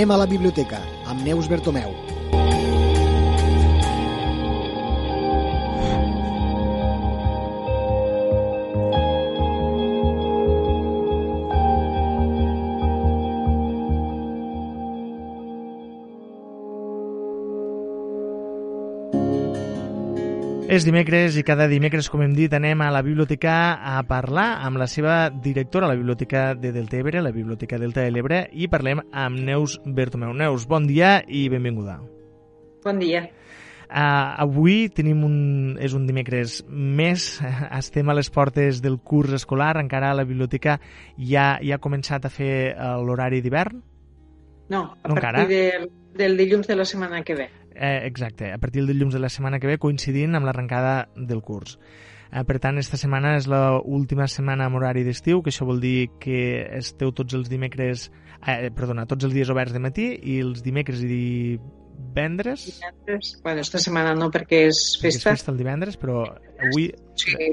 Anem a la biblioteca, amb Neus Bertomeu. És dimecres i cada dimecres, com hem dit, anem a la biblioteca a parlar amb la seva directora la Biblioteca de Deltebre, la Biblioteca Delta de l'Ebre, i parlem amb Neus Bertomeu. Neus, bon dia i benvinguda. Bon dia. Uh, avui tenim un, és un dimecres més, estem a les portes del curs escolar, encara la biblioteca ja, ja ha començat a fer uh, l'horari d'hivern? No, a no partir del, del dilluns de la setmana que ve. Eh, exacte, a partir del dilluns de la setmana que ve, coincidint amb l'arrencada del curs. Eh, per tant, esta setmana és l'última setmana amb horari d'estiu, que això vol dir que esteu tots els dimecres, eh, perdona, tots els dies oberts de matí i els dimecres i divendres... Divendres, bueno, esta setmana no perquè és festa. És festa el divendres, però avui... Sí.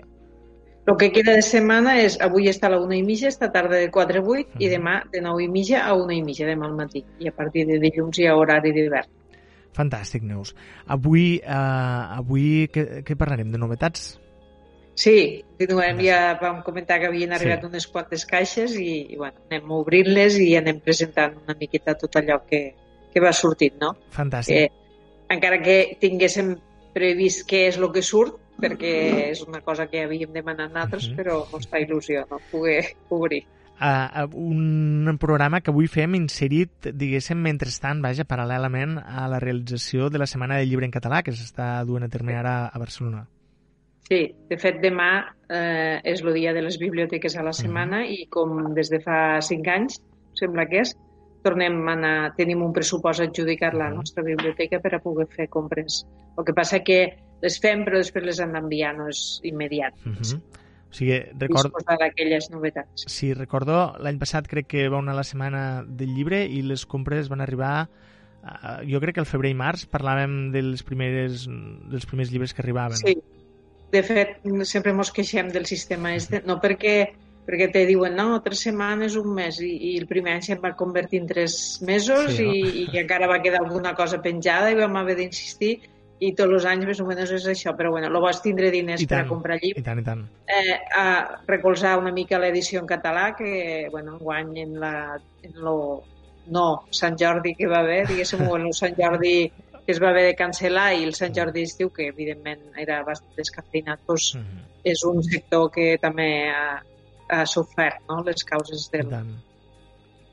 El que queda de setmana és avui està a la una i mitja, esta tarda de 4 a 8 uh -huh. i demà de 9 i mitja a una i mitja, demà al matí. I a partir de dilluns hi ha horari d'hivern. Fantàstic, Neus. Avui, eh, avui què, què parlarem? De novetats? Sí, continuem, ja vam comentar que havien arribat sí. unes quantes caixes i, i bueno, anem obrint-les i anem presentant una miqueta tot allò que, que va sortint, no? Fantàstic. Eh, encara que tinguéssim previst què és el que surt, perquè és una cosa que havíem demanat nosaltres, mhm. -huh. però ens fa il·lusió no? poder obrir uh, un programa que avui fem inserit, diguéssim, mentrestant, vaja, paral·lelament a la realització de la Setmana del Llibre en Català, que s'està duent a terme ara a Barcelona. Sí, de fet, demà eh, és el dia de les biblioteques a la setmana mm. i com des de fa cinc anys, sembla que és, tornem a anar, tenim un pressupost adjudicat a la nostra biblioteca per a poder fer compres. El que passa que les fem però després les han d'enviar, no és immediat. Mm -hmm. Sigui, record... disposar d'aquelles novetats. Sí, recordo, l'any passat crec que va una la setmana del llibre i les compres van arribar uh, jo crec que al febrer i març parlàvem dels primers, dels primers llibres que arribaven. Sí, de fet, sempre mos queixem del sistema este, no perquè perquè te diuen, no, tres setmanes, un mes, i, i el primer any se'n va convertir en tres mesos sí, no? i, i encara va quedar alguna cosa penjada i vam haver d'insistir i tots els anys més o menys és això, però bueno, el vas tindre diners tant, per a comprar llibres. I tant, i tant. Eh, a recolzar una mica l'edició en català, que, bueno, guany en, la, en lo no Sant Jordi que va haver, diguéssim, o el Sant Jordi que es va haver de cancel·lar i el Sant Jordi estiu, que evidentment era bastant descafeinat, doncs mm -hmm. és un sector que també ha, ha sofert no? les causes de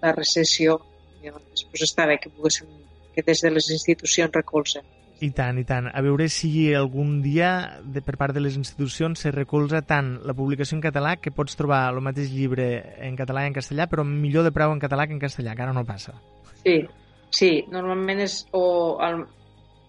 la recessió. I, doncs, està bé que poguéssim que des de les institucions recolzen. I tant, i tant. A veure si algun dia, de, per part de les institucions, se recolza tant la publicació en català que pots trobar el mateix llibre en català i en castellà, però millor de preu en català que en castellà, que ara no passa. Sí, sí. Normalment és... O el,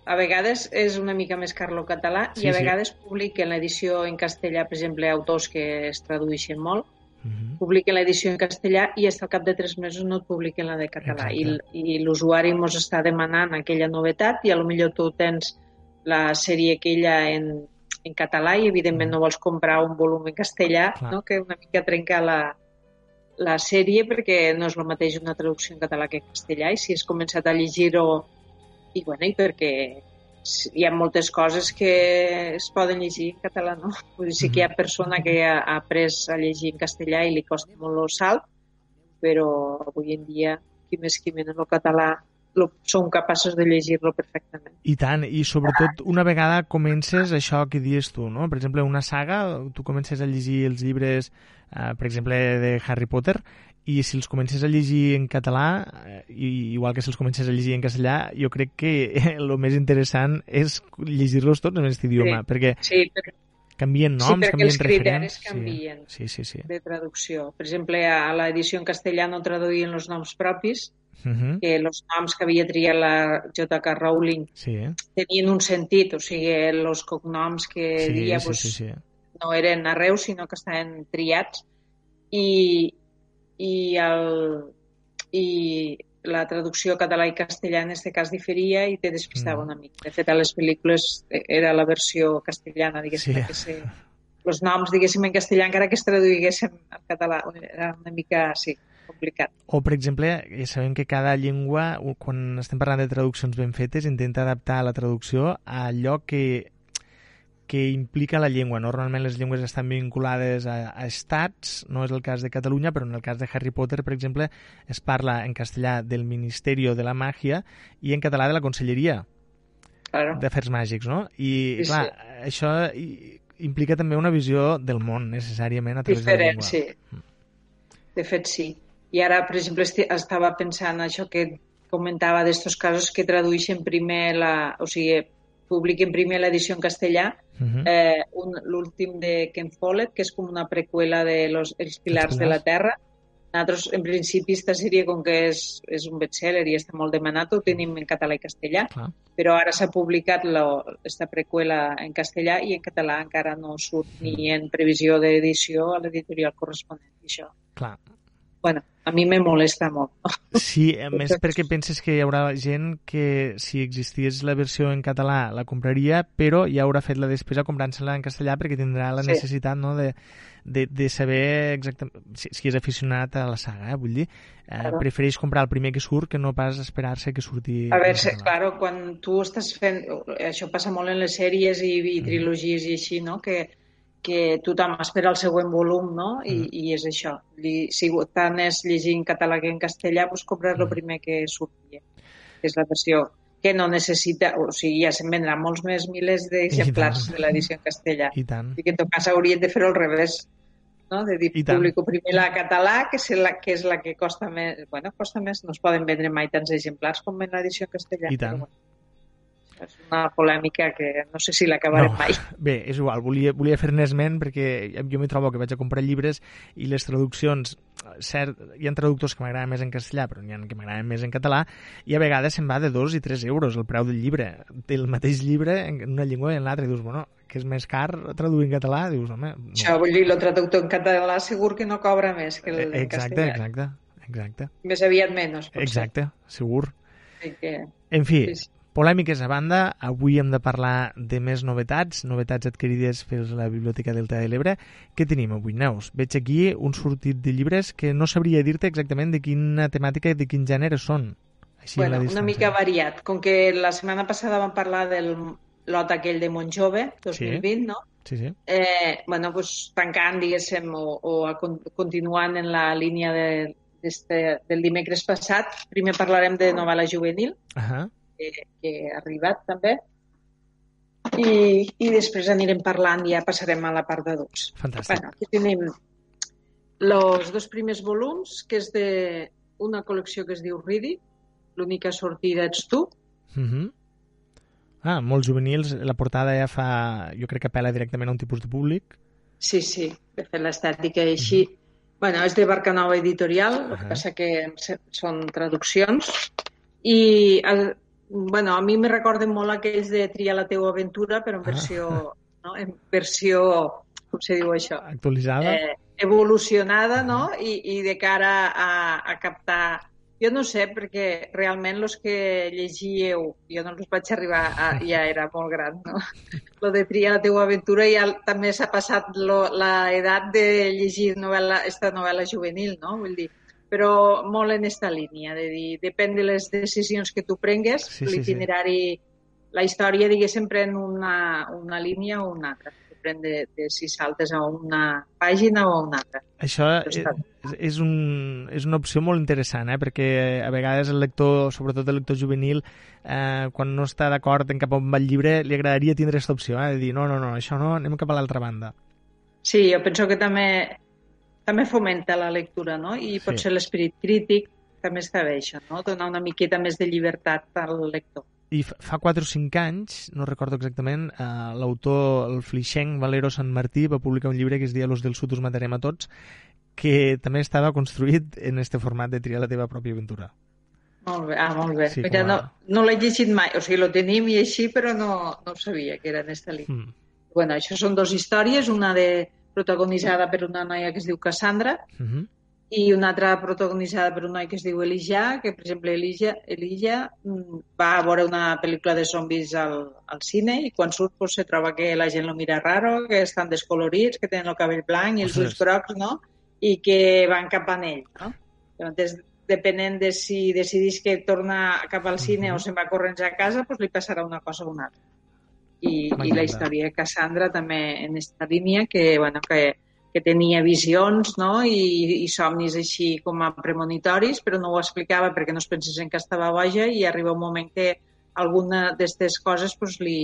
a vegades és una mica més car el català sí, i a vegades sí. publiquen l'edició en castellà, per exemple, autors que es tradueixen molt, uh -huh. publiquen l'edició en castellà i fins al cap de tres mesos no et publiquen la de català. Exacte. I, i l'usuari ens està demanant aquella novetat i a lo millor tu tens la sèrie aquella en, en català i evidentment no vols comprar un volum en castellà, Clar. no? que una mica trenca la, la sèrie perquè no és el mateix una traducció en català que en castellà i si has començat a llegir-ho i, bueno, i perquè hi ha moltes coses que es poden llegir en català, no? Vull dir, sí que hi ha mhm. persona que ha, ha après a llegir en castellà i li costa molt el salt, però avui en dia, qui més qui menys el català lo, som capaços de llegir-lo perfectament. I tant, i sobretot una vegada comences això que dius tu, no? Per exemple, una saga, tu comences a llegir els llibres, eh, per exemple, de Harry Potter, i si els comences a llegir en català, eh, igual que si els comences a llegir en castellà, jo crec que el més interessant és llegir-los tots en aquest idioma, sí, perquè sí, però... canvien noms, sí, canvien els referents. canvien sí, sí, sí, de traducció. Per exemple, a l'edició en castellà no traduïen els noms propis, uh mhm. -huh. que els noms que havia triat la J.K. Rowling sí. tenien un sentit, o sigui, els cognoms que sí, dia sí, pues, sí, sí. no eren arreu, sinó que estaven triats i, i, el, i la traducció català i castellà en aquest cas diferia i te despistava mm. una mica. De fet, a les pel·lícules eh, era la versió castellana, diguéssim, sí. que se, els noms, diguéssim, en castellà, encara que es traduïguessin en català, era una mica, sí, complicat. O, per exemple, ja sabem que cada llengua, quan estem parlant de traduccions ben fetes, intenta adaptar la traducció a allò que que implica la llengua. Normalment les llengües estan vinculades a, a estats, no és el cas de Catalunya, però en el cas de Harry Potter, per exemple, es parla en castellà del Ministeri de la Màgia i en català de la Conselleria claro. d'Afers Màgics, no? I, sí, clar, sí. això implica també una visió del món, necessàriament, a través Diferent, de la llengua. sí. De fet, sí. I ara, per exemple, estava pensant això que comentava d'estos casos que tradueixen primer la... O sigui, publiquen primer l'edició en castellà, uh -huh. eh, l'últim de Ken Follett, que és com una preqüela de los, Els Pilars de la Terra. Nosaltres, en principi, esta sèrie, com que és, és un bestseller i està molt demanat, ho tenim en català i castellà, Clar. però ara s'ha publicat aquesta preqüela en castellà i en català encara no surt ni en previsió d'edició a l'editorial corresponent. Això. Clar, bueno, a mi me molesta molt. Sí, a més perquè penses que hi haurà gent que si existís la versió en català la compraria, però ja haurà fet la despesa comprant-se-la en castellà perquè tindrà la sí. necessitat no, de, de, de saber exactament si, si és aficionat a la saga, eh? vull dir, eh, claro. prefereix comprar el primer que surt que no pas esperar-se que surti... A veure, claro, quan tu estàs fent... Això passa molt en les sèries i, i trilogies mm. i així, no?, que que tothom espera el següent volum, no? I, mm. i és això. Si tant és llegir en català que en castellà, doncs comprar mm. el primer que surti, que és la versió que no necessita, o sigui, ja se'n vendran molts més milers d'exemplars de l'edició en castellà. I tant. I que en tot cas haurien de fer al revés, no? de dir, publico primer la català, que és la que, és la que costa més, bueno, costa més, no es poden vendre mai tants exemplars com en l'edició en castellà. I tant. Però, bueno és una polèmica que no sé si l'acabarem no. mai. Bé, és igual, volia, volia fer-ne esment perquè jo m'hi trobo que vaig a comprar llibres i les traduccions, cert, hi ha traductors que m'agraden més en castellà, però n'hi ha que m'agraden més en català, i a vegades se'n va de 2 i 3 euros el preu del llibre, del mateix llibre en una llengua i en l'altra, i dius, bueno, que és més car traduir en català, dius, home... No. Això vull dir, el traductor en català segur que no cobra més que el eh, exacte, castellà. Exacte, exacte. Més aviat menys, potser. Exacte, segur. Sí que... En fi, sí, sí. Polèmiques a banda, avui hem de parlar de més novetats, novetats adquirides per la Biblioteca Delta de l'Ebre. Què tenim avui, Neus? Veig aquí un sortit de llibres que no sabria dir-te exactament de quina temàtica i de quin gènere són. Així bueno, una mica variat. Com que la setmana passada vam parlar del lot aquell de Montjove, 2020, sí. no? Sí, sí. Eh, bueno, pues, tancant, diguéssim, o, o continuant en la línia de, del dimecres passat, primer parlarem de novel·la juvenil, uh -huh que, que ha arribat també. I, i després anirem parlant, ja passarem a la part d'adults. Fantàstic. Bueno, aquí tenim els dos primers volums, que és de una col·lecció que es diu Ridi, l'única sortida ets tu. Mm -hmm. Ah, molt juvenils. La portada ja fa... Jo crec que apela directament a un tipus de públic. Sí, sí. De fet, l'estètica i així... Mm -hmm. Bueno, és de Barcanova Editorial, uh -huh. el que passa que són traduccions. I el, bueno, a mi me recorden molt aquells de Tria la teua aventura, però en ah. versió, ah. no? en versió, com se diu això? Actualitzada. Eh, evolucionada, ah. no? I, I de cara a, a captar... Jo no sé, perquè realment els que llegíeu, jo no els vaig arribar, a, ja era molt gran, no? Lo de Tria la teua aventura ja també s'ha passat l'edat de llegir novel·la, esta novel·la juvenil, no? Vull dir, però molt en aquesta línia, de dir, depèn de les decisions que tu prengues, sí, l'itinerari, sí, sí. la història, diguéssim, pren una, una línia o una altra depèn de, de si saltes a una pàgina o a una altra. Això és, és, un, és una opció molt interessant, eh? perquè a vegades el lector, sobretot el lector juvenil, eh, quan no està d'acord en cap on va el llibre, li agradaria tindre aquesta opció, eh? de dir, no, no, no, això no, anem cap a l'altra banda. Sí, jo penso que també també fomenta la lectura, no? I sí. potser l'esperit crític també està bé, això, no? Donar una miqueta més de llibertat al lector. I fa 4 o 5 anys, no recordo exactament, eh, l'autor, el flixenc Valero Sant Martí, va publicar un llibre que es deia Los del sud us matarem a tots, que també estava construït en este format de triar la teva pròpia aventura. Molt bé, ah, molt bé. Sí, Mira, a... no, no l'he llegit mai, o sigui, lo tenim i així, però no, no ho sabia que era en aquesta línia. Mm. Bueno, això són dues històries, una de protagonitzada per una noia que es diu Cassandra uh mhm. -huh. i una altra protagonitzada per un noi que es diu Elijah, que per exemple Elijah, Elijah mm, va a veure una pel·lícula de zombis al, al cine i quan surt pues, se troba que la gent lo mira raro, que estan descolorits, que tenen el cabell blanc i els ulls grocs, no? i que van cap a ell, no? Llavors, depenent de si decidís que torna cap al cine uh -huh. o se'n va corrents a casa, doncs li passarà una cosa o una altra. I, i la història de Cassandra també en aquesta línia, que, bueno, que, que tenia visions no? I, i somnis així com a premonitoris, però no ho explicava perquè no es pensés en que estava boja i arriba un moment que alguna d'aquestes coses pues, li,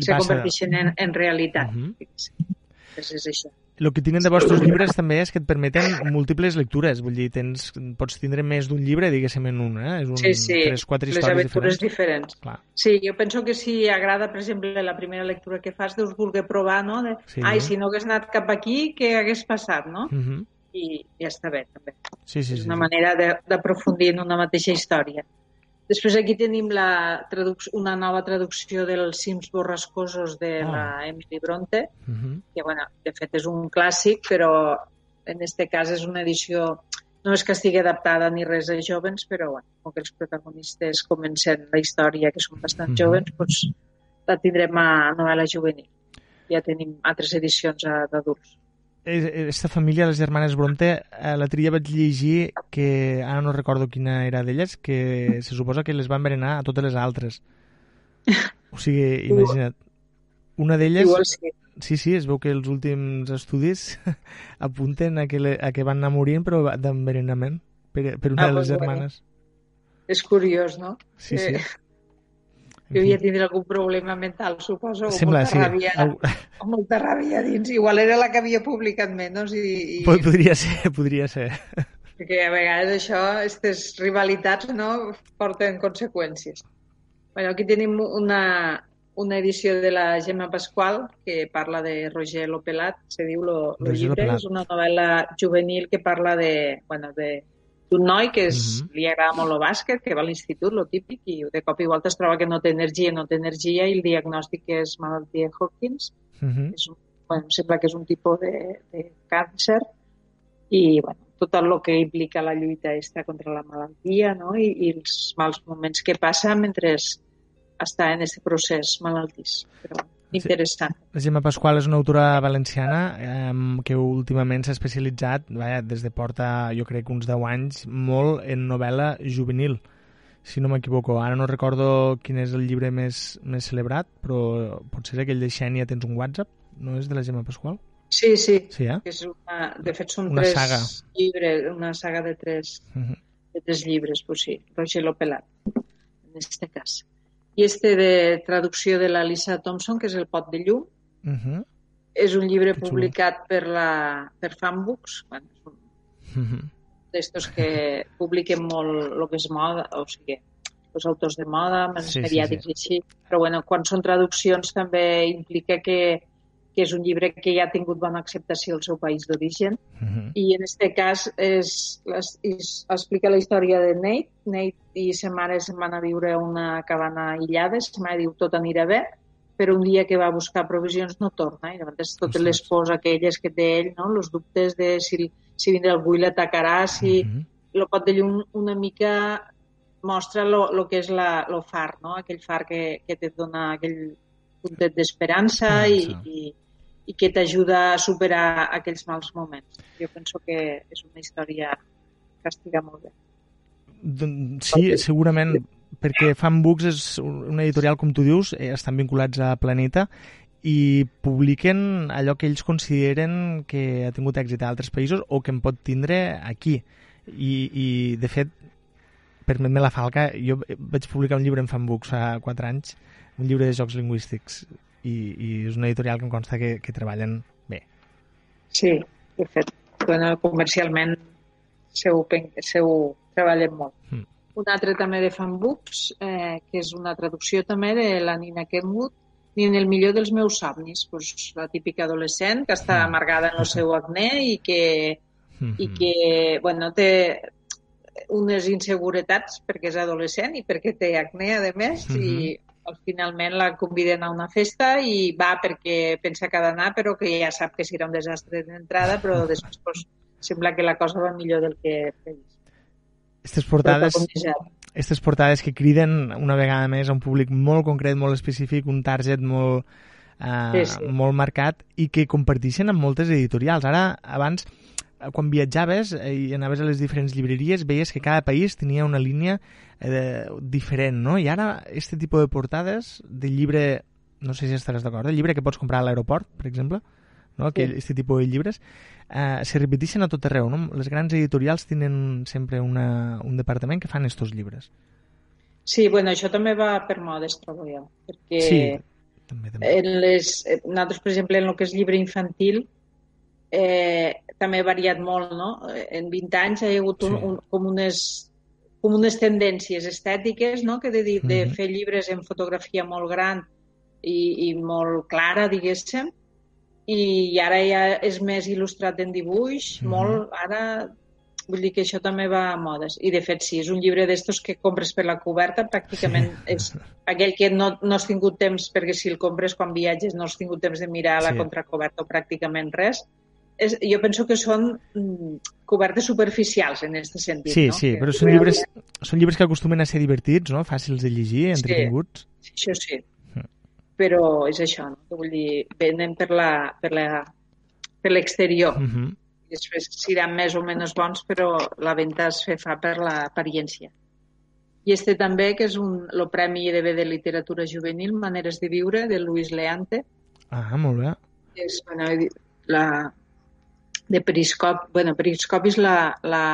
se converteixen en, en realitat. Uh -huh. Pues és això. El que tenen de vostres llibres també és que et permeten múltiples lectures, vull dir, tens, pots tindre més d'un llibre, diguéssim, en un, eh? És un, sí, sí, tres, quatre les històries aventures diferents. diferents. Clar. Sí, jo penso que si agrada, per exemple, la primera lectura que fas, deus voler provar, no? De, sí. Ai, si no hagués anat cap aquí, què hagués passat, no? Uh -huh. I ja està bé, també. Sí, sí, és sí, una sí. manera d'aprofundir en una mateixa història. Després aquí tenim la una nova traducció dels cims borrascosos de oh. la Emily Bronte, uh -huh. que bueno, de fet és un clàssic, però en este cas és una edició no és que estigui adaptada ni res a jovens, però bueno, com que els protagonistes comencen la història, que són bastant uh -huh. jovens, doncs la tindrem a novel·la juvenil. Ja tenim altres edicions d'adults aquesta família, les germanes Bronte, a la tria vaig llegir que, ara no recordo quina era d'elles, que se suposa que les van envenenar a totes les altres. O sigui, imagina't. Una d'elles... Sí. sí, sí, es veu que els últims estudis apunten a que, le, a que van anar morint, però d'envenenament per, per una ah, de les germanes. Bueno. És curiós, no? Sí, sí. Eh, devia tindre algun problema mental, suposo, o Sembla, molta, sí. ràbia, o molta ràbia dins. Igual era la que havia publicat menys i... i... Podria ser, podria ser. Perquè a vegades això, aquestes rivalitats, no, porten conseqüències. Bueno, aquí tenim una, una edició de la Gemma Pasqual que parla de Roger Lopelat, se diu Lo, lo llibre, és una novel·la juvenil que parla de, bueno, de d'un noi que és, uh -huh. li agrada molt el bàsquet, que va a l'institut, lo típic, i de cop i volta es troba que no té energia, no té energia, i el diagnòstic és malaltia de Hawkins. Uh -huh. és un, bueno, sembla que és un tipus de, de càncer, i bueno, tot el que implica la lluita està contra la malaltia no? I, i els mals moments que passa mentre està en aquest procés malaltís. Però, interessant. La Gemma Pasqual és una autora valenciana eh, que últimament s'ha especialitzat, vaja, des de porta, jo crec, uns 10 anys, molt en novel·la juvenil, si no m'equivoco. Ara no recordo quin és el llibre més, més celebrat, però potser és aquell de Xènia tens un WhatsApp, no és de la Gemma Pasqual? Sí, sí. sí eh? és una, de fet, són una tres saga. llibres, una saga de tres, uh -huh. de tres llibres, pues sí, Roger Lopelat, en este cas i este de traducció de la Lisa Thompson, que és El pot de llum. Uh -huh. És un llibre publicat per, la, per Fanbooks, bueno, uh -huh. d'estos que publiquen molt el que és moda, o sigui, els autors de moda, més Sí, sí, mediàtics sí. i així. Però bueno, quan són traduccions també implica que, que és un llibre que ja ha tingut bona acceptació al seu país d'origen Uh -huh. i en este cas és, és, és, explica la història de Nate. Nate i sa mare se'n van a viure a una cabana aïllada, sa mare diu tot anirà bé, però un dia que va a buscar provisions no torna, i llavors totes Ostres. les pors aquelles que té ell, no? els dubtes de si, si vindrà algú i l'atacarà, si... Uh -huh. El pot de llum una mica mostra el que és la, lo far, no? aquell far que, que et dona aquell puntet d'esperança i, i, i que t'ajuda a superar aquells mals moments. Jo penso que és una història que estiga molt bé. Doncs sí, segurament, perquè Fanbooks és una editorial, com tu dius, eh, estan vinculats a Planeta i publiquen allò que ells consideren que ha tingut èxit a altres països o que en pot tindre aquí. I, i de fet, permet-me la falca, jo vaig publicar un llibre en Fanbooks fa 4 anys, un llibre de jocs lingüístics, i, i és una editorial que em consta que, que treballen bé. Sí, de fet, bueno, comercialment seu, seu treballen molt. Mm. Un altre també de Fanbooks, eh, que és una traducció també de la Nina Kenwood, ni en el millor dels meus somnis, pues, la típica adolescent que està Mm. amargada en el seu acné i que, Mm i que bueno, té unes inseguretats perquè és adolescent i perquè té acné, a més, Mhm. i al finalment la conviden a una festa i va perquè pensa que ha d'anar, però que ja sap que serà un desastre d'entrada, però després pues, sembla que la cosa va millor del que previst. Aquestes portades, aquestes portades que criden una vegada més a un públic molt concret, molt específic, un target molt, uh, Sí, sí. molt marcat i que comparteixen amb moltes editorials. Ara, abans, quan viatjaves eh, i anaves a les diferents llibreries, veies que cada país tenia una línia eh, diferent, no? I ara, este tipus de portades de llibre, no sé si estaràs d'acord, el llibre que pots comprar a l'aeroport, per exemple, no? que sí. este tipus de llibres, eh, se repeteixen a tot arreu. No? Les grans editorials tenen sempre una, un departament que fan estos llibres. Sí, bueno, això també va per modes, trobo jo. Perquè sí, també, també. En les, nosaltres, per exemple, en el que és llibre infantil, eh, també ha variat molt, no? En 20 anys hi ha hagut un, sí. un, com, unes, com unes tendències estètiques, no?, que de, de, de mhm. fer llibres en fotografia molt gran i, i molt clara, diguéssim, i ara ja és més il·lustrat en dibuix, mm -hmm. molt, ara vull dir que això també va a modes. I de fet sí, és un llibre d'estos que compres per la coberta, pràcticament sí. és aquell que no, no has tingut temps, perquè si el compres quan viatges no has tingut temps de mirar la sí. contracoberta o pràcticament res. És, jo penso que són mm, cobertes superficials en aquest sentit. Sí, no? sí, però són llibres, són llibres que acostumen a ser divertits, no? fàcils de llegir, entretinguts. Sí, això sí però és això, no? Que vull dir, venen per la, per la, per l'exterior. Uh -huh. I després seran més o menys bons, però la venda es fa per l'apariència. I este també, que és un, el Premi EDB de Literatura Juvenil, Maneres de Viure, de Luis Leante. Ah, molt bé. És, bueno, la, de Periscopi, bueno, Periscopi és la, la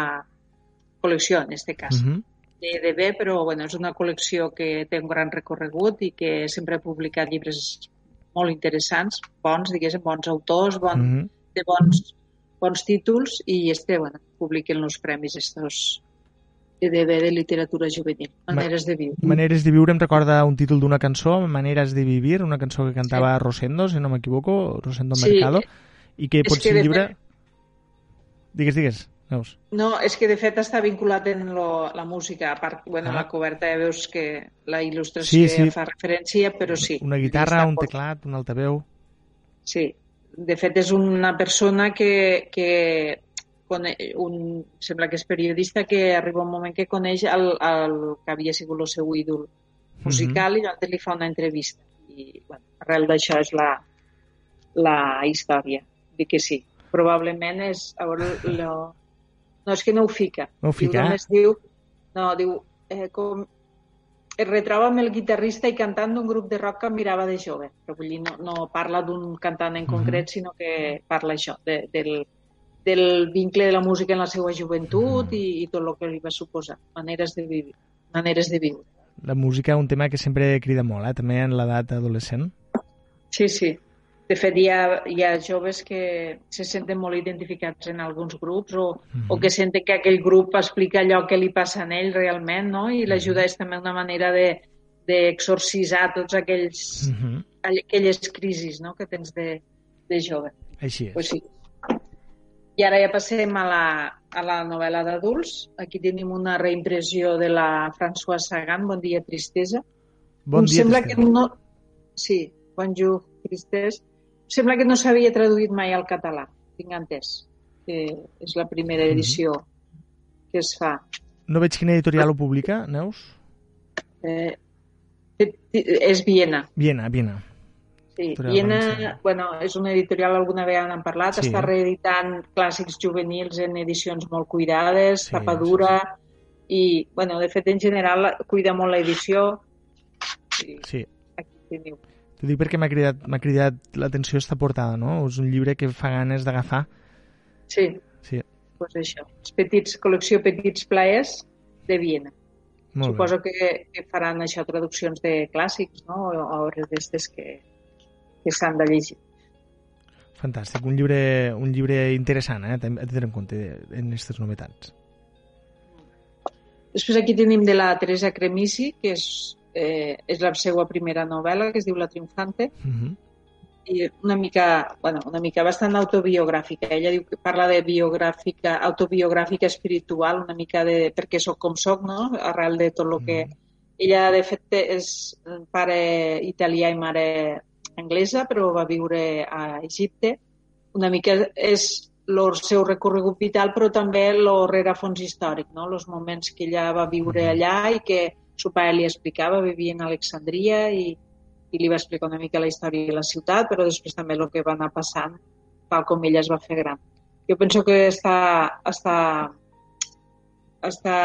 col·lecció, en este cas. Uh -huh d'EDB, però bueno, és una col·lecció que té un gran recorregut i que sempre ha publicat llibres molt interessants, bons, diguéssim, bons autors, bon, mm -hmm. de bons, bons títols i este, bueno, publiquen els premis estos EDB de literatura juvenil, Maneres de viure. Maneres de viure em recorda un títol d'una cançó, Maneres de vivir, una cançó que cantava sí. Rosendo, si no m'equivoco, Rosendo sí. Mercado, i que pot ser un llibre... Fet... Digues, digues. Veus? No, és que de fet està vinculat en lo, la música, a part, bueno, ah. la coberta ja veus que la il·lustració sí, sí. fa referència, però sí. Una guitarra, un teclat, un altaveu... Sí, de fet és una persona que, que un, sembla que és periodista que arriba un moment que coneix el, el que havia sigut el seu ídol musical mm -hmm. i llavors li fa una entrevista i bueno, arrel d'això és la, la història. Dic que sí, probablement és a veure, lo, no, és que no ho fica. No ho fica? Diu, diu, no, diu, eh, com, es retroba amb el guitarrista i cantant d'un grup de rock que mirava de jove. Però vull dir, no, no parla d'un cantant en concret, mm -hmm. sinó que parla això, de, del, del vincle de la música en la seva joventut mm -hmm. i, i tot el que li va suposar. Maneres de viure. Maneres de viure. La música és un tema que sempre crida molt, eh? també en l'edat adolescent. Sí, sí. De fet, hi ha, hi ha joves que se senten molt identificats en alguns grups o, mm -hmm. o mhm. que senten que aquell grup explica allò que li passa a ell realment, no? I l'ajuda mhm. és també una manera de d'exorcisar tots aquells, mm -hmm. aquelles crisis no? que tens de, de jove. Així és. Pues sí. I ara ja passem a la, a la novel·la d'adults. Aquí tenim una reimpressió de la Françoise Sagan, Bon dia, tristesa. Bon dia, sembla tristesa. que no... Sí, Bonjour, tristesa Sembla que no s'havia traduït mai al català, tinc entès. Que és la primera mhm. edició mm -hmm. que es fa. No veig quina editorial ho publica, Neus? Eh, és Viena. Viena, Viena. Sí, Viena, bueno, és una editorial, alguna vegada n'han parlat, sí. està reeditant clàssics juvenils en edicions molt cuidades, sí, tapadura, sí, sí. i, bueno, de fet, en general, cuida molt l'edició. Sí. Aquí teniu. T'ho dic perquè m'ha cridat, cridat l'atenció esta portada, no? És un llibre que fa ganes d'agafar. Sí. Sí. Pues això. Els petits, col·lecció Petits Plaers de Viena. Molt Suposo bé. que, que faran això, traduccions de clàssics, no? O obres d'estes que, que s'han de llegir. Fantàstic, un llibre, un llibre interessant, eh? a tenir en compte en aquestes novetats. Després aquí tenim de la Teresa Cremisi, que és eh, és la seva primera novel·la, que es diu La Triunfante, uh mhm. -huh. i una mica, bueno, una mica bastant autobiogràfica. Ella diu que parla de biogràfica, autobiogràfica espiritual, una mica de perquè sóc com sóc, no? arrel de tot el que... Uh mhm. -huh. Ella, de fet, és pare italià i mare anglesa, però va viure a Egipte. Una mica és el seu recorregut vital, però també el rerefons històric, no? els moments que ella va viure mhm. allà i que seu pare li explicava, vivia en Alexandria i, i li va explicar una mica la història de la ciutat, però després també el que va anar passant tal com ella es va fer gran. jo penso que està, està, està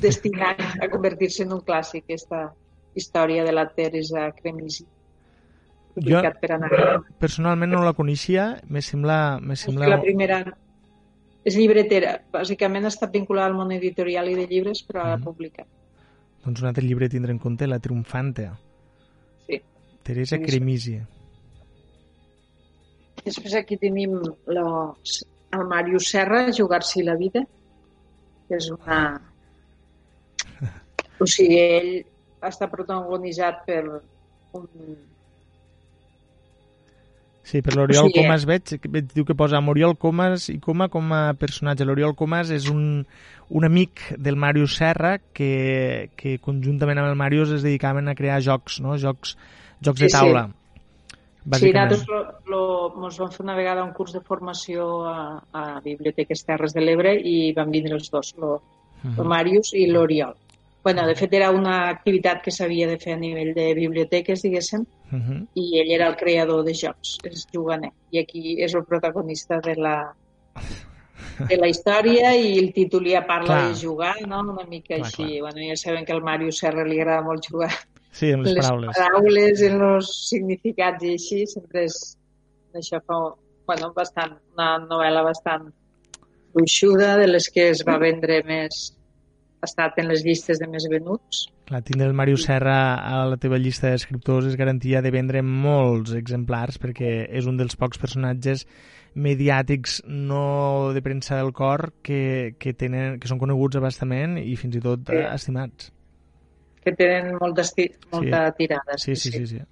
destinat a convertir-se en un clàssic, aquesta història de la Teresa Cremisi. Jo personalment no la coneixia, me sembla... Me sembla... La primera és llibretera. Bàsicament està vinculada al món editorial i de llibres, però mm. publicat. Doncs un altre llibre tindre en compte, La Triomfante. Sí. Teresa Cremisi. Després aquí tenim los, el Màrius Serra, Jugar-s'hi la vida, que és una... O sigui, ell està protagonitzat per un... Sí, per l'Oriol o sigui, Comas veig, veig, diu que posa Oriol Comas i Coma com a personatge. L'Oriol Comas és un, un amic del Màrius Serra que, que conjuntament amb el Màrius es dedicaven a crear jocs, no? jocs, jocs sí, de taula. Sí Sí, nosaltres lo, lo, ens vam fer una vegada un curs de formació a, a Biblioteques Terres de l'Ebre i van vindre els dos, lo, uh -huh. lo Màrius i l'Oriol. bueno, de fet, era una activitat que s'havia de fer a nivell de biblioteques, diguéssim, uh -huh. i ell era el creador de jocs, és juganer, i aquí és el protagonista de la, de la història i el títol ja parla Clar. de jugar, no? una mica clar, així. Clar. Bueno, ja sabem que al Màrius Serra li agrada molt jugar Sí, amb les, les paraules. paraules, en els significats i així, sempre és això fa, bueno, bastant, una novel·la bastant gruixuda, de les que es va vendre més, estat en les llistes de més venuts. Clar, tindre el Màrius Serra a la teva llista d'escriptors és garantia de vendre molts exemplars perquè és un dels pocs personatges mediàtics no de premsa del cor que, que, tenen, que són coneguts abastament i fins i tot sí. estimats que tenen molta, molta sí. tirada. Sí, sí, sí, sí, sí.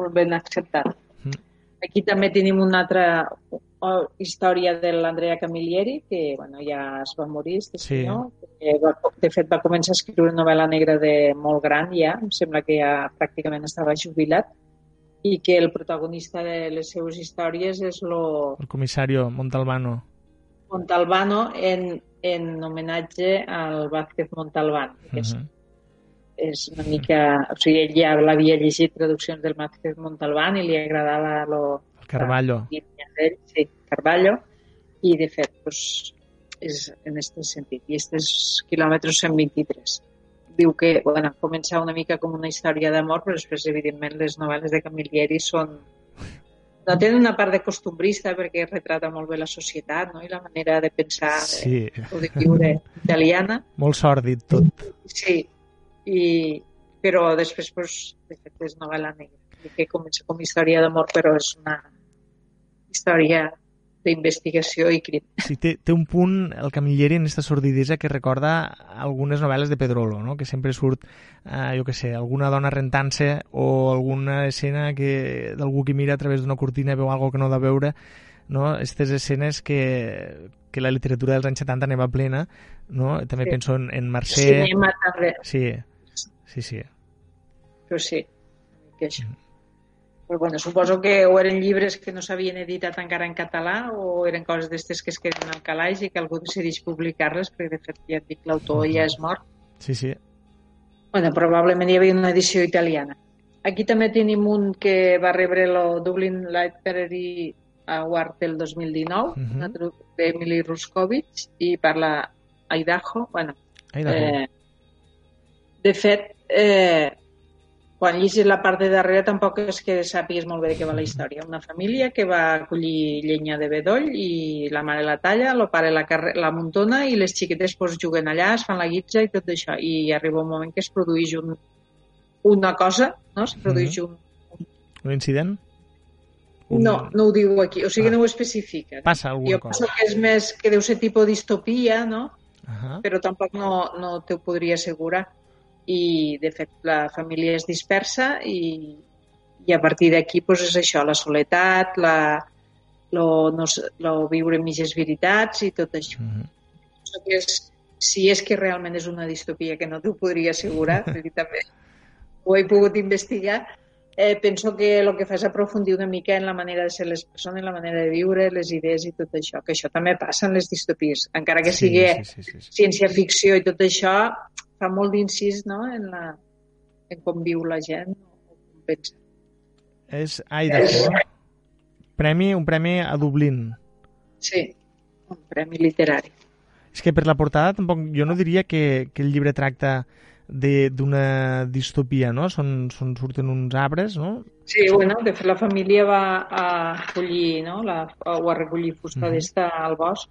Molt ben acceptat. Mm. Aquí també tenim una altra història de l'Andrea Camilleri, que bueno, ja es va morir, este sí. senyor. Que va, de fet, va començar a escriure novel·la negra de molt gran ja, em sembla que ja pràcticament estava jubilat, i que el protagonista de les seues històries és lo... El comissari Montalbano. Montalbano en, en homenatge al Vázquez Montalbán, que uh -huh és una mica... O sigui, ell ja l'havia llegit traduccions del Márquez Montalbán i li agradava lo... Carballo. Ell, sí, Carballo. I, de fet, pues, és en aquest sentit. I aquest és quilòmetre 123. Diu que, bueno, comença una mica com una història d'amor, però després, evidentment, les novel·les de Camilleri són no tenen una part de costumbrista perquè retrata molt bé la societat no? i la manera de pensar sí. de, o de viure italiana. Molt sòrdid tot. Sí, i, però després pues, de fet, és novel·la negra que comença com història d'amor però és una història d'investigació i crim. Sí, té, té un punt, el Camilleri, en aquesta sordidesa que recorda algunes novel·les de Pedrolo, no? que sempre surt, eh, jo que sé, alguna dona rentant-se o alguna escena que d'algú que mira a través d'una cortina veu algo que no ha de veure, no? Aquestes escenes que, que la literatura dels anys 70 anava plena, no? També sí. penso en, en Mercè... Cinema també. Sí, Sí, sí. Però sí, que això. Mm. Però bueno, suposo que o eren llibres que no s'havien editat encara en català o eren coses d'estes que es queden al calaix i que algú decideix publicar-les perquè de fet ja et dic, l'autor ja és mort. Sí, sí. Bueno, probablement hi havia una edició italiana. Aquí també tenim un que va rebre el Dublin Literary Award del 2019, uh -huh. d'Emily Ruskovich, i parla Idaho. Bueno, Idaho. Eh, de fet, eh, quan llegis la part de darrere tampoc és que sàpigues molt bé de què va la història. Una família que va acollir llenya de bedoll i la mare la talla, el pare la, carre la muntona i les xiquetes pues, juguen allà, es fan la guitza i tot això. I arriba un moment que es produeix un, una cosa, no? Es produeix un... Un, un incident? Un... No, no ho diu aquí, o sigui ah. no ho especifica. Passa alguna jo cosa. Jo penso que és més, que deu ser tipus distopia, no? Uh -huh. Però tampoc no, no t'ho podria assegurar i de fet la família es dispersa i, i a partir d'aquí pues, és això, la soledat, la, lo, no, lo viure mitges veritats i tot això. Mm -hmm. és, si és que realment és una distopia, que no t'ho podria assegurar, perquè també ho he pogut investigar, eh, penso que el que fa és aprofundir una mica en la manera de ser les persones, la manera de viure, les idees i tot això, que això també passa en les distopies. Encara que sí, sigui sí, sí, sí, sí. ciència-ficció i tot això, fa molt d'incís no? en, la, en com viu la gent o com pensa. És Idaho. Premi, un premi a Dublín. Sí, un premi literari. És que per la portada tampoc jo no diria que, que el llibre tracta d'una distopia, no? Són, són, surten uns arbres, no? Sí, bueno, de fet la família va a collir, no? La, o a recollir fusta uh -huh. d'esta al bosc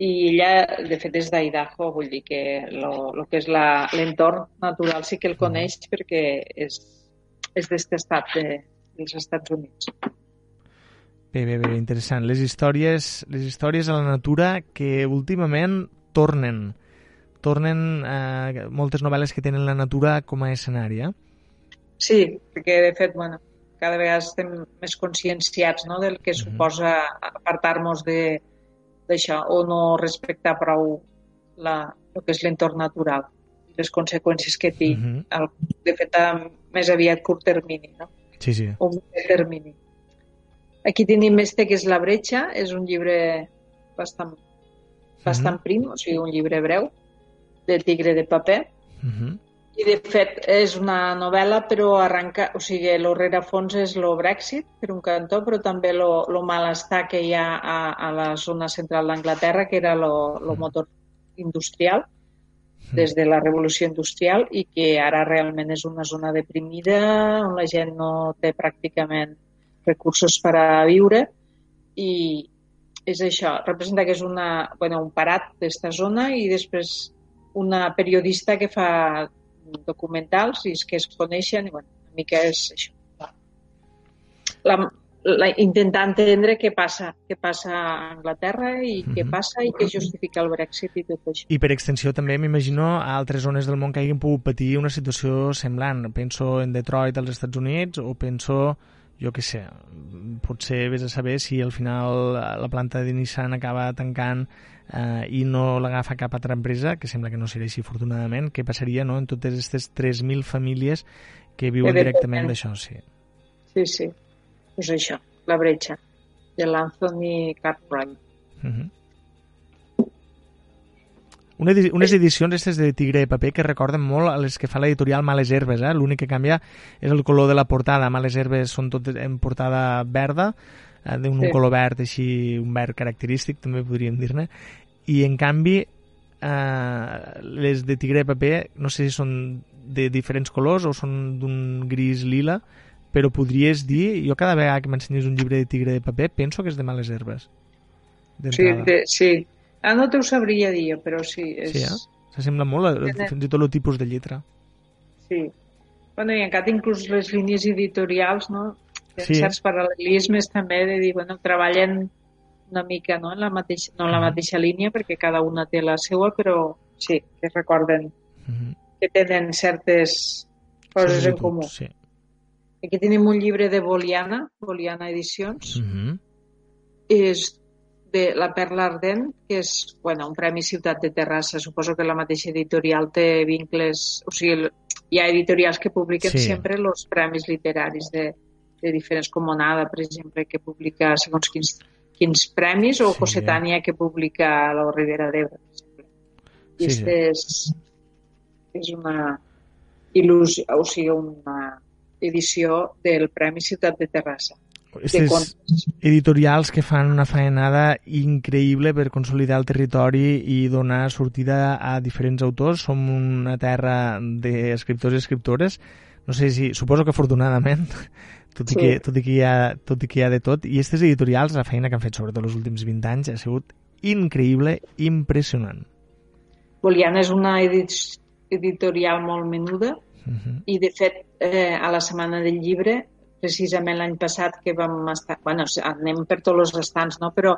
i ella, de fet, és d'Idaho, vull dir que lo, lo que és l'entorn natural sí que el coneix -huh. perquè és, és d'este estat de, dels Estats Units. Bé, bé, bé, interessant. Les històries, les històries a la natura que últimament tornen tornen eh, moltes novel·les que tenen la natura com a escenari, eh? Sí, perquè de fet, bueno, cada vegada estem més conscienciats no, del que -huh. suposa apartar-nos d'això o no respectar prou la, el que és l'entorn natural i les conseqüències que té, uh -huh. el, de fet, a més aviat curt termini, no? Sí, sí. O un termini. Aquí tenim este que és La bretxa, és un llibre bastant, bastant uh -huh. prim, o sigui, un llibre breu, de Tigre de paper. Uh -huh. I, de fet, és una novel·la, però arranca... O sigui, el rerefons és el Brexit, per un cantó, però també el malestar que hi ha a, a la zona central d'Anglaterra, que era el motor industrial, des de la revolució industrial, i que ara realment és una zona deprimida, on la gent no té pràcticament recursos per a viure, i és això, representa que és una, bueno, un parat d'esta zona i després una periodista que fa documentals i que es coneixen i bueno, una mica és això. La, la, intentar entendre què passa, què passa a Anglaterra i mm -hmm. què passa i què justifica el Brexit i tot això. I per extensió també m'imagino a altres zones del món que hagin pogut patir una situació semblant. Penso en Detroit als Estats Units o penso jo què sé, potser vés a saber si al final la planta de Nissan acaba tancant eh, i no l'agafa cap altra empresa, que sembla que no serà així afortunadament, què passaria no, en totes aquestes 3.000 famílies que viuen directament d'això? Sí. sí, sí, és això, la bretxa de l'Anthony Cartwright. Uh mhm. -huh. Una, unes edicions aquestes de tigre de paper que recorden molt a les que fa l'editorial Males Herbes. Eh? L'únic que canvia és el color de la portada. Males Herbes són tot en portada verda, d'un sí. color verd així, un verd característic, també podríem dir-ne. I en canvi, eh, les de tigre de paper, no sé si són de diferents colors o són d'un gris lila, però podries dir, jo cada vegada que m'ensenyes un llibre de tigre de paper penso que és de males herbes. Sí, de, sí, Ah, no t'ho sabria dir, però sí. És... Sí, eh? S'assembla molt a, a, fins i tot el tipus de lletra. Sí. Bueno, i encara inclús les línies editorials, no? Sí. certs paral·lelismes també de dir, bueno, treballen una mica no? en, la mateixa, no en la mateixa línia perquè cada una té la seva, però sí, que recorden uh -huh. que tenen certes coses sí, en comú. Sí. Aquí tenim un llibre de Boliana, Boliana Edicions. Uh -huh. És de La Perla Ardent, que és bueno, un Premi Ciutat de Terrassa. Suposo que la mateixa editorial té vincles... O sigui, hi ha editorials que publiquen sí. sempre els premis literaris de, de diferents comunada, per exemple, que publica segons quins, quins premis, o sí, Cosetània, ja. que publica la Ribera d'Ebre, per exemple. I sí, sí. és, és una il·lusió, o sigui, una edició del Premi Ciutat de Terrassa. Aquestes editorials que fan una faenada increïble per consolidar el territori i donar sortida a diferents autors. Som una terra d'escriptors i escriptores. No sé si... Suposo que afortunadament, tot i, sí. que, tot, i que hi ha, tot i que hi ha de tot. I aquestes editorials, la feina que han fet sobretot els últims 20 anys, ha sigut increïble, impressionant. Boliana és una editorial molt menuda uh -huh. i, de fet, eh, a la Setmana del Llibre precisament l'any passat que vam estar... bueno, anem per tots els restants, no? Però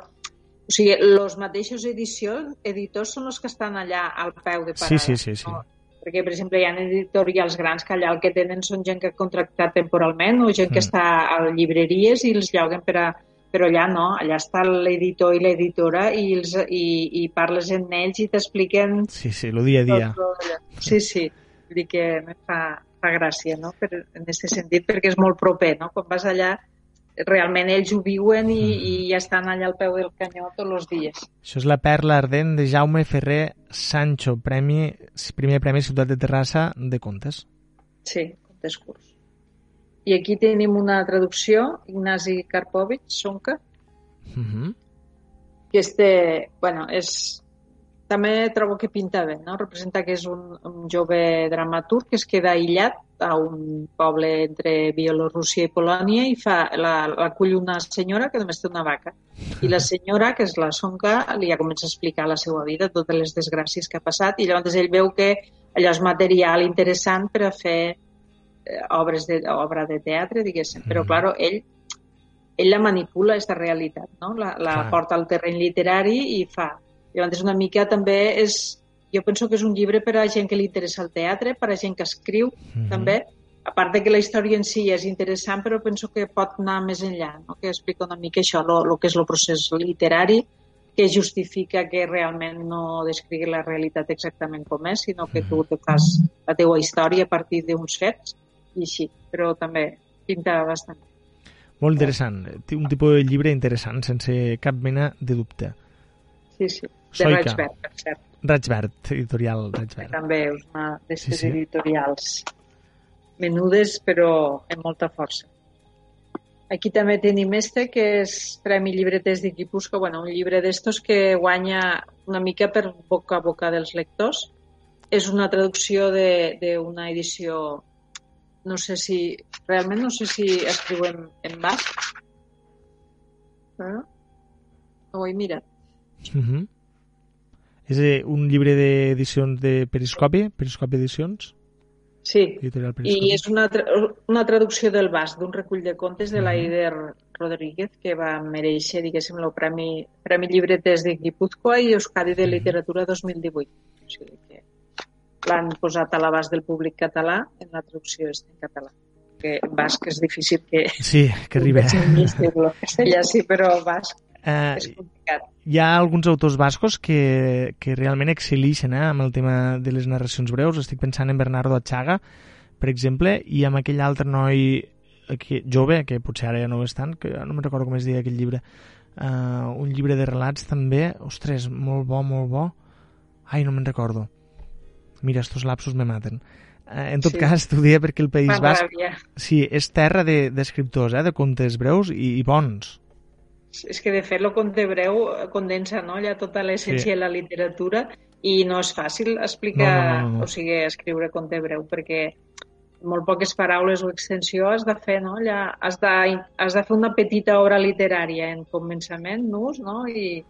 o sigui, els mateixos edicions, editors són els que estan allà al peu de parada. Sí, sí, sí. sí. No? Perquè, per exemple, hi ha editorials grans que allà el que tenen són gent que ha contractat temporalment o gent mm. que està a llibreries i els lloguen per a... Però allà no, allà està l'editor i l'editora i, els, i, i parles amb ells i t'expliquen... Sí, sí, el dia a dia. Sí, sí. Vull dir que me fa, fa gràcia, no? Per, en aquest sentit, perquè és molt proper, no? Quan vas allà, realment ells ho viuen i, mm. i estan allà al peu del canyó tots els dies. Això és la perla ardent de Jaume Ferrer Sancho, premi, primer premi Ciutat de Terrassa de contes. Sí, contes curts. I aquí tenim una traducció, Ignasi Karpovich, Sonka, uh -huh. que este, bueno, és, també trobo que pinta bé, no? Representa que és un, un jove dramaturg que es queda aïllat a un poble entre Bielorússia i Polònia i fa, la, la cull una senyora que només té una vaca. I la senyora, que és la Sonca, li ja comença a explicar la seva vida, totes les desgràcies que ha passat, i llavors ell veu que allò és material interessant per a fer eh, obres de, obra de teatre, diguéssim. Però, clar, ell, ell la manipula, aquesta realitat, no? La, la porta al terreny literari i fa. Llavors, una mica també és jo penso que és un llibre per a gent que li interessa el teatre, per a gent que escriu, mm -hmm. també, a part de que la història en si és interessant, però penso que pot anar més enllà, no? que explica una mica això, el que és el procés literari, que justifica que realment no descrigui la realitat exactament com és, sinó que tu te fas la teua història a partir d'uns fets i així, però també pinta bastant. Molt interessant. Té un tipus de llibre interessant, sense cap mena de dubte. Sí, sí. De Soica. Raig per cert. Raig Verd, editorial Raig Verd. També és una d'aquestes sí, sí. editorials menudes però amb molta força. Aquí també tenim este, que és Premi Llibreters de Guipúscoa, bueno, un llibre d'estos que guanya una mica per boca a boca dels lectors. És una traducció d'una edició, no sé si, realment no sé si escriuen en basc. Eh? No ho he mirat. Uh -huh. És eh, un llibre d'edicions de Periscopi, Periscopi Edicions? Sí, i és una, tra una traducció del basc, d'un recull de contes de l'Aider Rodríguez, que va mereixer, diguéssim, el Premi, Premi Llibretes de Guipúzcoa i Euskadi de Literatura 2018. O sigui que l'han posat a l'abast del públic català en la traducció en català que basc és difícil que... Sí, que arriba. Castellà sí, però basc eh, és complicat hi ha alguns autors bascos que, que realment excel·lixen eh, amb el tema de les narracions breus. Estic pensant en Bernardo Achaga, per exemple, i amb aquell altre noi que, jove, que potser ara ja no ho és tant, que no me'n recordo com es deia aquell llibre, uh, un llibre de relats també, ostres, molt bo, molt bo. Ai, no me'n recordo. Mira, estos lapsos me maten. Uh, en tot sí. cas, t'ho perquè el País Basc sí, és terra d'escriptors, de, eh, de contes breus i, i bons és que de fet el conte breu condensa no, ja tota l'essència sí. de la literatura i no és fàcil explicar, no, no, no, no. o sigui, escriure conte breu perquè molt poques paraules o extensió has de fer, no? Ja has, de, has de fer una petita obra literària en començament, nus, no? I,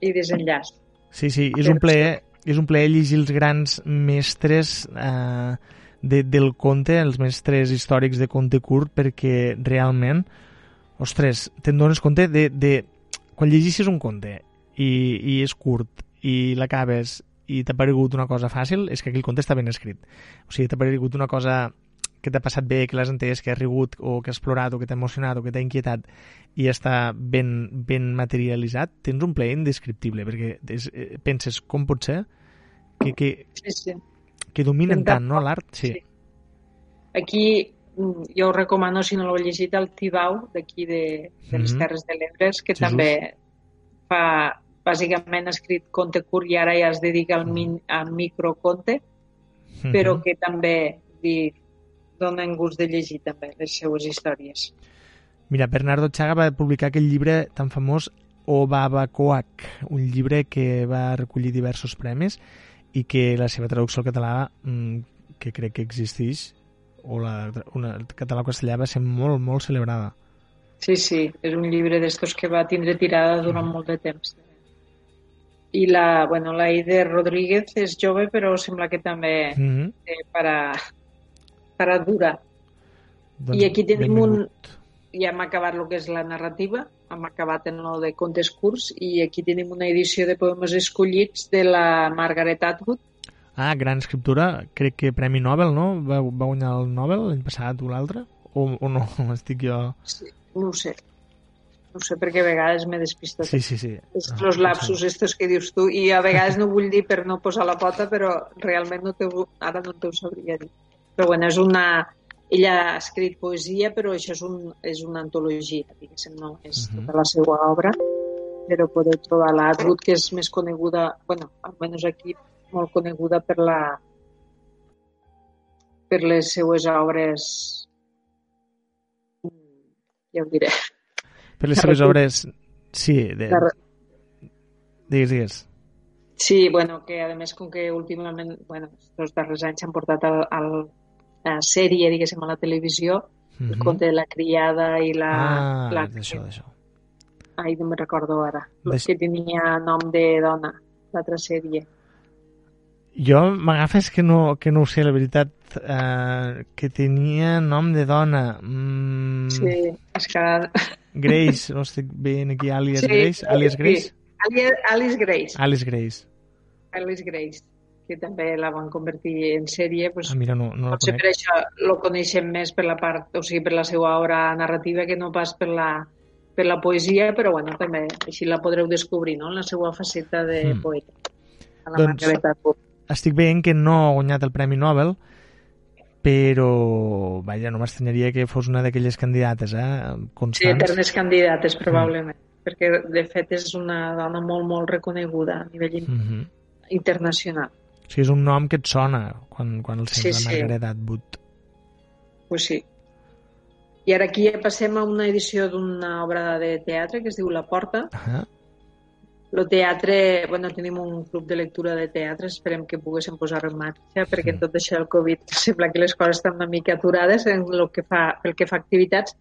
i desenllaç. Sí, sí, és un plaer, és un plaer llegir els grans mestres eh, de, del conte, els mestres històrics de conte curt, perquè realment ostres, te'n dones compte de, de... Quan llegeixes un conte i, i és curt i l'acabes i t'ha paregut una cosa fàcil, és que aquell conte està ben escrit. O sigui, t'ha paregut una cosa que t'ha passat bé, que l'has entès, que has rigut, o que has plorat, o que t'ha emocionat, o que t'ha inquietat, i està ben, ben materialitzat, tens un plaer indescriptible, perquè és, eh, penses com pot ser que, que, sí, sí. que dominen tant no, l'art. Sí. sí. Aquí jo ho recomano, si no l'heu llegit, el Tibau, d'aquí de, de les mhm. Terres de l'Ebre, que sí, també fa, bàsicament ha escrit conte curt i ara ja es dedica al, min, al microconte, mm -hmm. però que també dir, donen gust de llegir també les seues històries. Mira, Bernardo Chaga va publicar aquell llibre tan famós O Babacoac, un llibre que va recollir diversos premis i que la seva traducció al català, mm, que crec que existeix, o la, una, el català o castellà va ser molt, molt celebrada. Sí, sí, és un llibre d'estos que va tindre tirada durant mm. molt de temps. I la, bueno, la Ide Rodríguez és jove, però sembla que també mm -hmm. eh, para, para dura. Doncs, I aquí tenim un... Ja hem acabat el que és la narrativa, hem acabat en lo de contes curts, i aquí tenim una edició de poemes escollits de la Margaret Atwood, Ah, gran escriptura, crec que Premi Nobel, no? Va, va guanyar el Nobel l'any passat o l'altre? O, o no? Estic jo... Sí, no ho sé. No sé, perquè a vegades m'he despistat. Sí, sí, sí. És ah, los lapsus sí. estos que dius tu, i a vegades no vull dir per no posar la pota, però realment no te, ara no t'ho sabria dir. Però bueno, és una... Ella ha escrit poesia, però això és, un, és una antologia, diguéssim, no és uh -huh. tota la seva obra, però podeu trobar l'Atwood, que és més coneguda, bueno, almenys aquí molt coneguda per la per les seues obres ja ho diré per les seves obres sí, de, Digues, digues. Sí, bueno, que a més com que últimament, bueno, els darrers anys s'han portat al, al, a sèrie, diguéssim, a la televisió, mm -hmm. el conte de la criada i la... Ah, la d'això, d'això. Ai, no me'n recordo ara. Deix- Que tenia nom de dona, l'altra sèrie. Jo m'agafes que no, que no ho sé, la veritat, eh, que tenia nom de dona. Mm, Sí, és que... Grace, no estic veient aquí Alias Sí, Grace. Alias sí. Grace? Alice, Alice Grace. Alice Grace. Alice Grace, que també la van convertir en sèrie, pues, Ah, mira, no, no la conec. per això lo coneixem més per la part, o sigui, per la seva obra narrativa que no pas per la, per la poesia, però bueno, també així la podreu descobrir, no?, en la seva faceta de Mm. poeta. A la Doncs- Margareta. Estic veient que no ha guanyat el Premi Nobel, però, vaja, no m'estranyaria que fos una d'aquelles candidates, eh? Sí, Constants. eternes candidates, probablement, perquè de fet és una dona molt, molt reconeguda a nivell Mm -hmm. internacional. O sigui, és un nom que et sona quan, quan el sents, Sí, la sí. Margaret Atwood. Pues sí. I ara aquí ja passem a una edició d'una obra de teatre que es diu La Porta, Ah, El teatre, bueno, tenim un club de lectura de teatre, esperem que poguéssim posar en marxa, perquè en tot això del Covid sembla que les coses estan una mica aturades en el que fa, pel que fa activitats,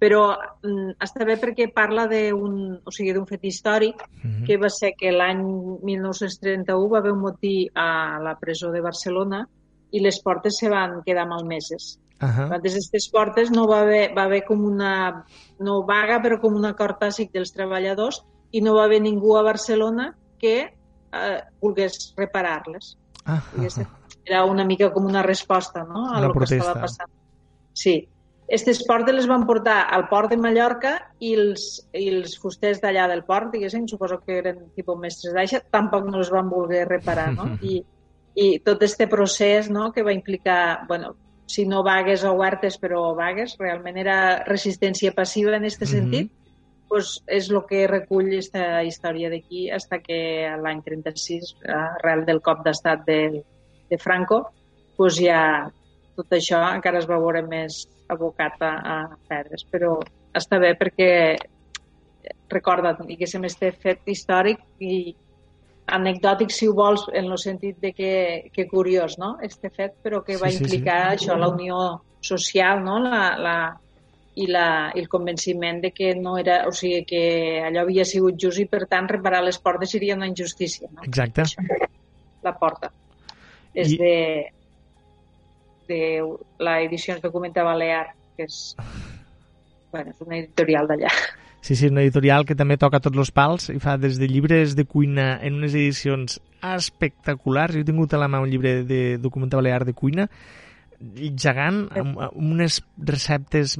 però mm, està bé perquè parla d'un o sigui, d'un fet històric mhm. que va ser que l'any 1931 va haver un motí a la presó de Barcelona i les portes se van quedar malmeses. Ahà. Des d'aquestes portes no va haver, va haver com una, no vaga, però com un acord dels treballadors i no va haver ningú a Barcelona que eh, volgués reparar-les. Ah, Diguéssim. Era una mica com una resposta no? a Una lo que protesta. estava passant. Sí. Aquestes portes les van portar al port de Mallorca i els, i els fusters d'allà del port, diguéssim, suposo que eren tipus mestres d'aixa, tampoc no les van voler reparar, no? I, i tot este procés no, que va implicar, bueno, si no vagues o huertes, però vagues, realment era resistència passiva en aquest Mhm. sentit, pues és el que recull aquesta història d'aquí hasta que l'any 36, arrel del cop d'estat de, de Franco, pues ja tot això encara es va veure més abocat a, a perdre's. Però està bé perquè recorda't, diguéssim, este fet històric i anecdòtic, si ho vols, en el sentit de que, que curiós, no?, este fet, però que va Sí, sí, sí. implicar això, la unió social, no?, la, la, i, la, i el convenciment de que no era, o sigui, que allò havia sigut just i per tant reparar les portes seria una injustícia, no? Exacte. La porta. És I- de, de la edició documenta Balear, que és, bueno, és una editorial d'allà. Sí, sí, una editorial que també toca tots els pals i fa des de llibres de cuina en unes edicions espectaculars. Jo he tingut a la mà un llibre de documental balear de cuina i gegant, amb, amb unes receptes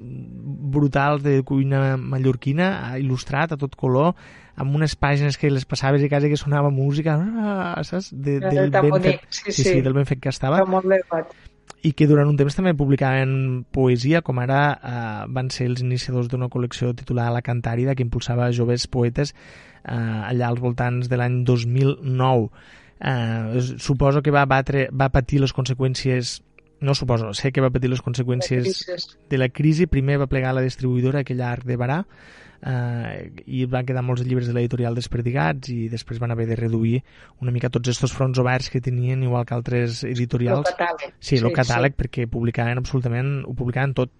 brutals de cuina mallorquina, il·lustrat a tot color, amb unes pàgines que les passaves i quasi que sonava música, ah, saps? De, del, Tan ben bonic, fet, sí, sí, sí. del ben fet que estava Està molt fet. i que durant un temps també publicaven poesia, com ara eh, van ser els iniciadors d'una col·lecció titulada La Cantàrida, que impulsava joves poetes eh, allà als voltants de l'any 2009. Eh, suposo que va, batre, va patir les conseqüències no suposo, sé que va patir les conseqüències de la crisi. Primer va plegar la distribuïdora, aquell arc de Barà, eh, i van quedar molts llibres de l'editorial desperdigats i després van haver de reduir una mica tots estos fronts oberts que tenien, igual que altres El editorials. catàleg. Sí, el catàleg, perquè publicaven absolutament, ho publicaven tot.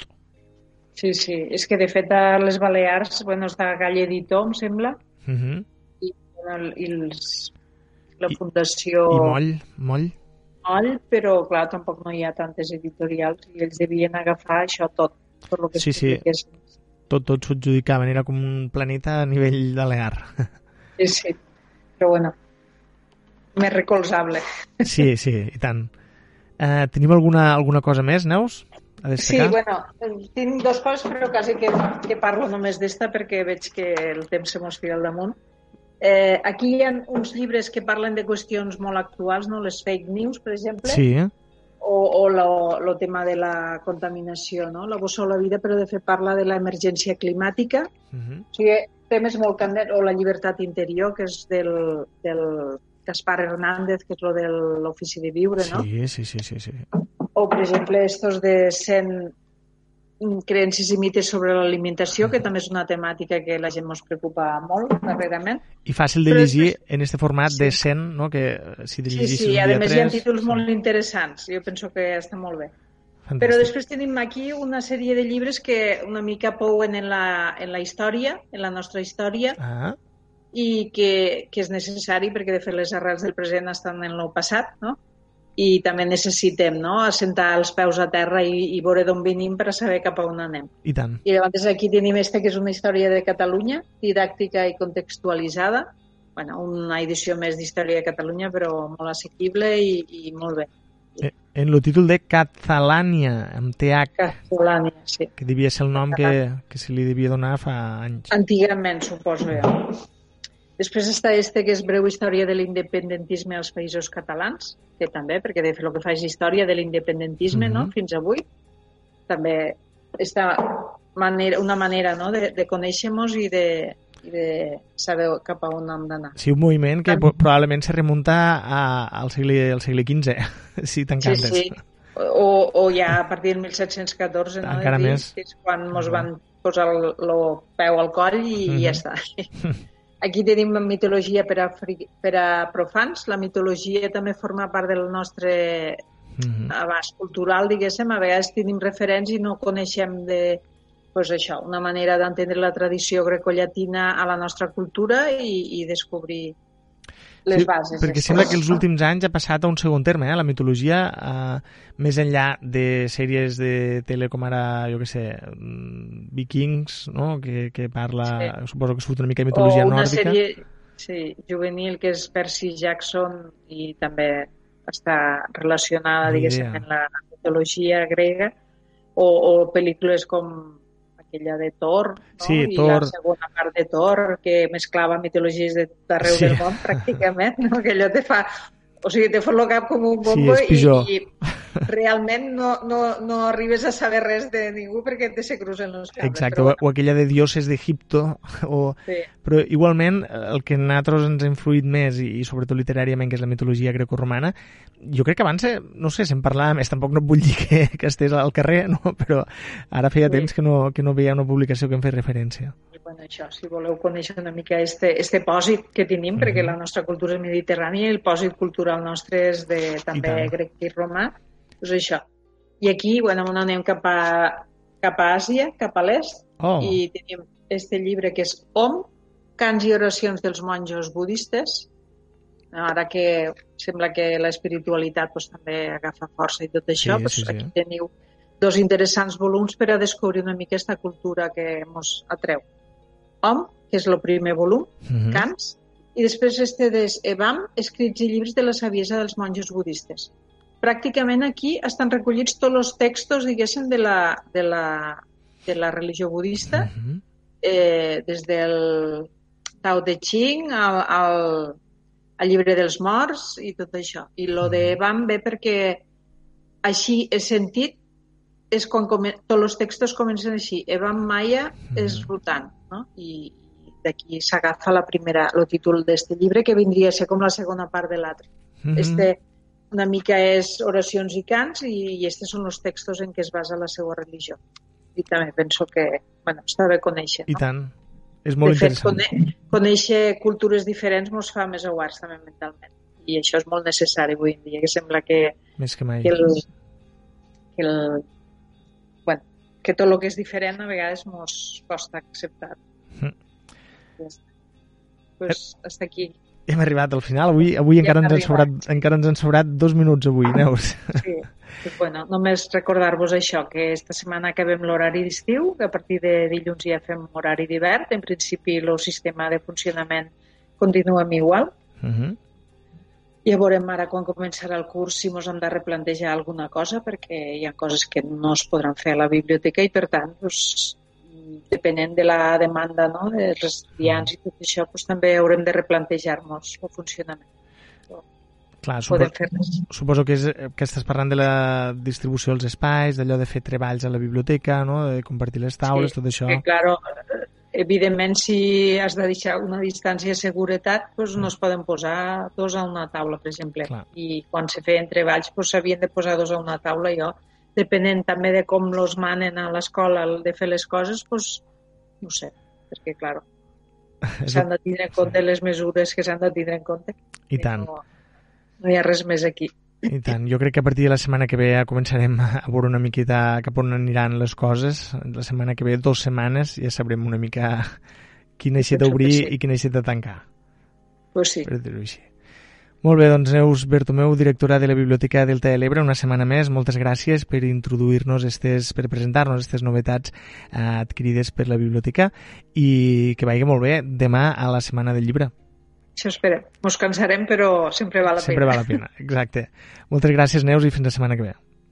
Sí, sí. És que, de fet, a les Balears, bueno, està Gall Editor, em sembla, Uh -huh. i, bueno, i els, la I- Fundació I moll, moll. Moll, però, clar, tampoc no hi ha tantes editorials i ells devien agafar això tot, per lo que Sí, sí. expliques. Tot, tot s'ho adjudicaven, era com un planeta a nivell de l'EAR. Sí, sí. Però, bueno, més recolzable. Sí, sí, i tant. Uh, tenim alguna, alguna cosa més, Neus? A Sí, destacar? bueno, tinc dos coses, però quasi que, que parlo només d'esta perquè veig que el temps se mos tira al damunt. Eh, aquí hi ha uns llibres que parlen de qüestions molt actuals, no? les fake news, per exemple, Sí, o, o el tema de la contaminació, no? la bossa o la vida, però de fet parla de l'emergència climàtica, Uh -huh. o sigui, temes molt candents, o la llibertat interior, que és del, del Gaspar Hernández, que és lo de l'ofici de viure, no? Sí, sí, sí, sí, sí. O, per exemple, estos de 100, creences i mites sobre l'alimentació, que també és una temàtica que la gent ens preocupa molt darrerament. I fàcil de llegir després... en este format sí. de 100, no? que si sí, sí, a més 3... hi ha títols molt interessants. Jo penso que està molt bé. Fantàstic. Però després tenim aquí una sèrie de llibres que una mica pouen en la, en la història, en la nostra història, ah. i que, que és necessari perquè, de fet, les arrels del present estan en el passat, no? I també necessitem no? assentar els peus a terra i, i veure d'on venim per saber cap a on anem. I tant. I llavors aquí tenim este, que és una història de Catalunya, didàctica i contextualitzada, bueno, una edició més d'història de Catalunya, però molt assequible i, i molt bé. Eh, en el títol de Catalània, amb TH. Catalània, sí. Que devia ser el nom que, que se li devia donar fa anys. Antigament, suposo jo. Després està este, que és breu història de l'independentisme als països catalans, que també, perquè de fet el que fa és història de l'independentisme, mm -hmm. no?, mhm. fins avui. També està manera, una manera no? de, de conèixer-nos i de, i de saber cap a on hem d'anar. Sí, un moviment que Tant... probablement se remunta a, al, segle, al segle XV, si t'encantes. Sí, sí. O, o ja a partir del 1714, no? Encara més. Que és quan ens van posar el, el peu al coll i mm -hmm. ja està. Aquí tenim mitologia per a, per a profans. La mitologia també forma part del nostre mm -hmm. abast cultural, diguéssim. A vegades tenim referents i no coneixem de, pues això, una manera d'entendre la tradició grecollatina a la nostra cultura i, i descobrir les sí, bases. Perquè sembla que els últims anys ha passat a un segon terme, eh? la mitologia, eh, més enllà de sèries de tele com ara, jo què sé, mm, Vikings, no? que, que parla, sí. suposo que surt una mica de mitologia o una nòrdica. Sèrie, sí, juvenil, que és Percy Jackson i també està relacionada, diguéssim, amb la mitologia grega, o, o pel·lícules com aquella de Thor, no? Sí, I Thor. la segona part de Thor, que mesclava mitologies d'arreu sí. del món, pràcticament, no? que allò te fa... O sigui, te fot el cap com un bombo sí, i, i realment no, no, no arribes a saber res de ningú perquè te se cruzen els cables. Exacte, però, o aquella de dioses d'Egipto, o... Sí. però igualment el que nosaltres ens ha influït més, i, i sobretot literàriament, que és la mitologia grecorromana, jo crec que abans, eh, no sé, se'n parlava més, tampoc no vull dir que, que estés al carrer, no? però ara feia sí. temps que no, que no veia una publicació que em feia referència. Bueno, això, si voleu conèixer una mica este, este pòsit que tenim, mm -hmm. perquè la nostra cultura és mediterrània i el pòsit cultural nostre és de, també grec i romà, doncs això. I aquí, bueno, anem cap a, cap a Àsia, cap a l'est, oh. i tenim este llibre que és Om, cants i oracions dels monjos budistes, ara que sembla que l'espiritualitat pues, també agafa força i tot això, sí, pues, sí, sí. aquí teniu dos interessants volums per a descobrir una mica aquesta cultura que ens atreu. Om, que és el primer volum, mhm. -huh. Cants, i després este des Evam, escrits i llibres de la saviesa dels monjos budistes. Pràcticament aquí estan recollits tots els textos, diguéssim, de la, de la, de la religió budista, uh. -huh. eh, des del Tao Te Ching al, al, el llibre dels morts i tot això. I lo de. Vam ve perquè així he sentit és quan tots els textos comencen així. Evan Maya és rotant, no? I, d'aquí s'agafa la primera, el títol d'este llibre, que vindria a ser com la segona part de l'altre. Mm -hmm. Este una mica és oracions i cants i, i estes són els textos en què es basa la seva religió. I també penso que, bueno, està bé conèixer, no? I tant. És molt de fet, interessant. Cone conèixer cultures diferents ens fa més aguards també mentalment. I això és molt necessari avui en dia, que sembla que, més que mai. que, el, que, el, bueno, que tot el que és diferent a vegades ens costa acceptar. Mm. Pues, hasta aquí. Hem arribat al final. Avui, avui ja encara, ens han sobrat, encara ens han sobrat dos minuts avui, Neus. Sí. Pues bueno, només recordar-vos això, que esta setmana acabem l'horari d'estiu, que a partir de dilluns ja fem horari d'hivern. En principi, el sistema de funcionament continua igual. Uh mhm. -huh. Ja veurem ara quan començarà el curs si ens hem de replantejar alguna cosa, perquè hi ha coses que no es podran fer a la biblioteca i, per tant, doncs, depenent de la demanda no, dels estudiants i tot això, doncs, també haurem de replantejar-nos el funcionament. Clar, suposo, suposo que, és, que estàs parlant de la distribució dels espais, d'allò de fer treballs a la biblioteca, no? de compartir les taules, sí, tot això. Que, claro, evidentment, si has de deixar una distància de seguretat, doncs no es poden posar dos a una taula, per exemple. Clar. I quan se feien treballs, doncs s'havien de posar dos a una taula. Jo, depenent també de com los manen a l'escola de fer les coses, doncs, no sé, perquè, clar, s'han de tindre en compte les mesures que s'han de tindre en compte. I tant. No, no hi ha res més aquí. I tant. Jo crec que a partir de la setmana que ve ja començarem a veure una miqueta cap on aniran les coses. La setmana que ve, dues setmanes, ja sabrem una mica quina així d'obrir sí. i quina així de tancar. Pues sí. Per dir-ho així. Molt bé, doncs Neus Bertomeu, directora de la Biblioteca del de l'Ebre, una setmana més. Moltes gràcies per introduir-nos, estes, per presentar-nos aquestes novetats eh, adquirides per la biblioteca i que vagi molt bé demà a la Setmana del Llibre. Això esperem. Ens cansarem, però sempre val la sempre pena. Sempre val la pena, exacte. Moltes gràcies, Neus, i fins la setmana que ve.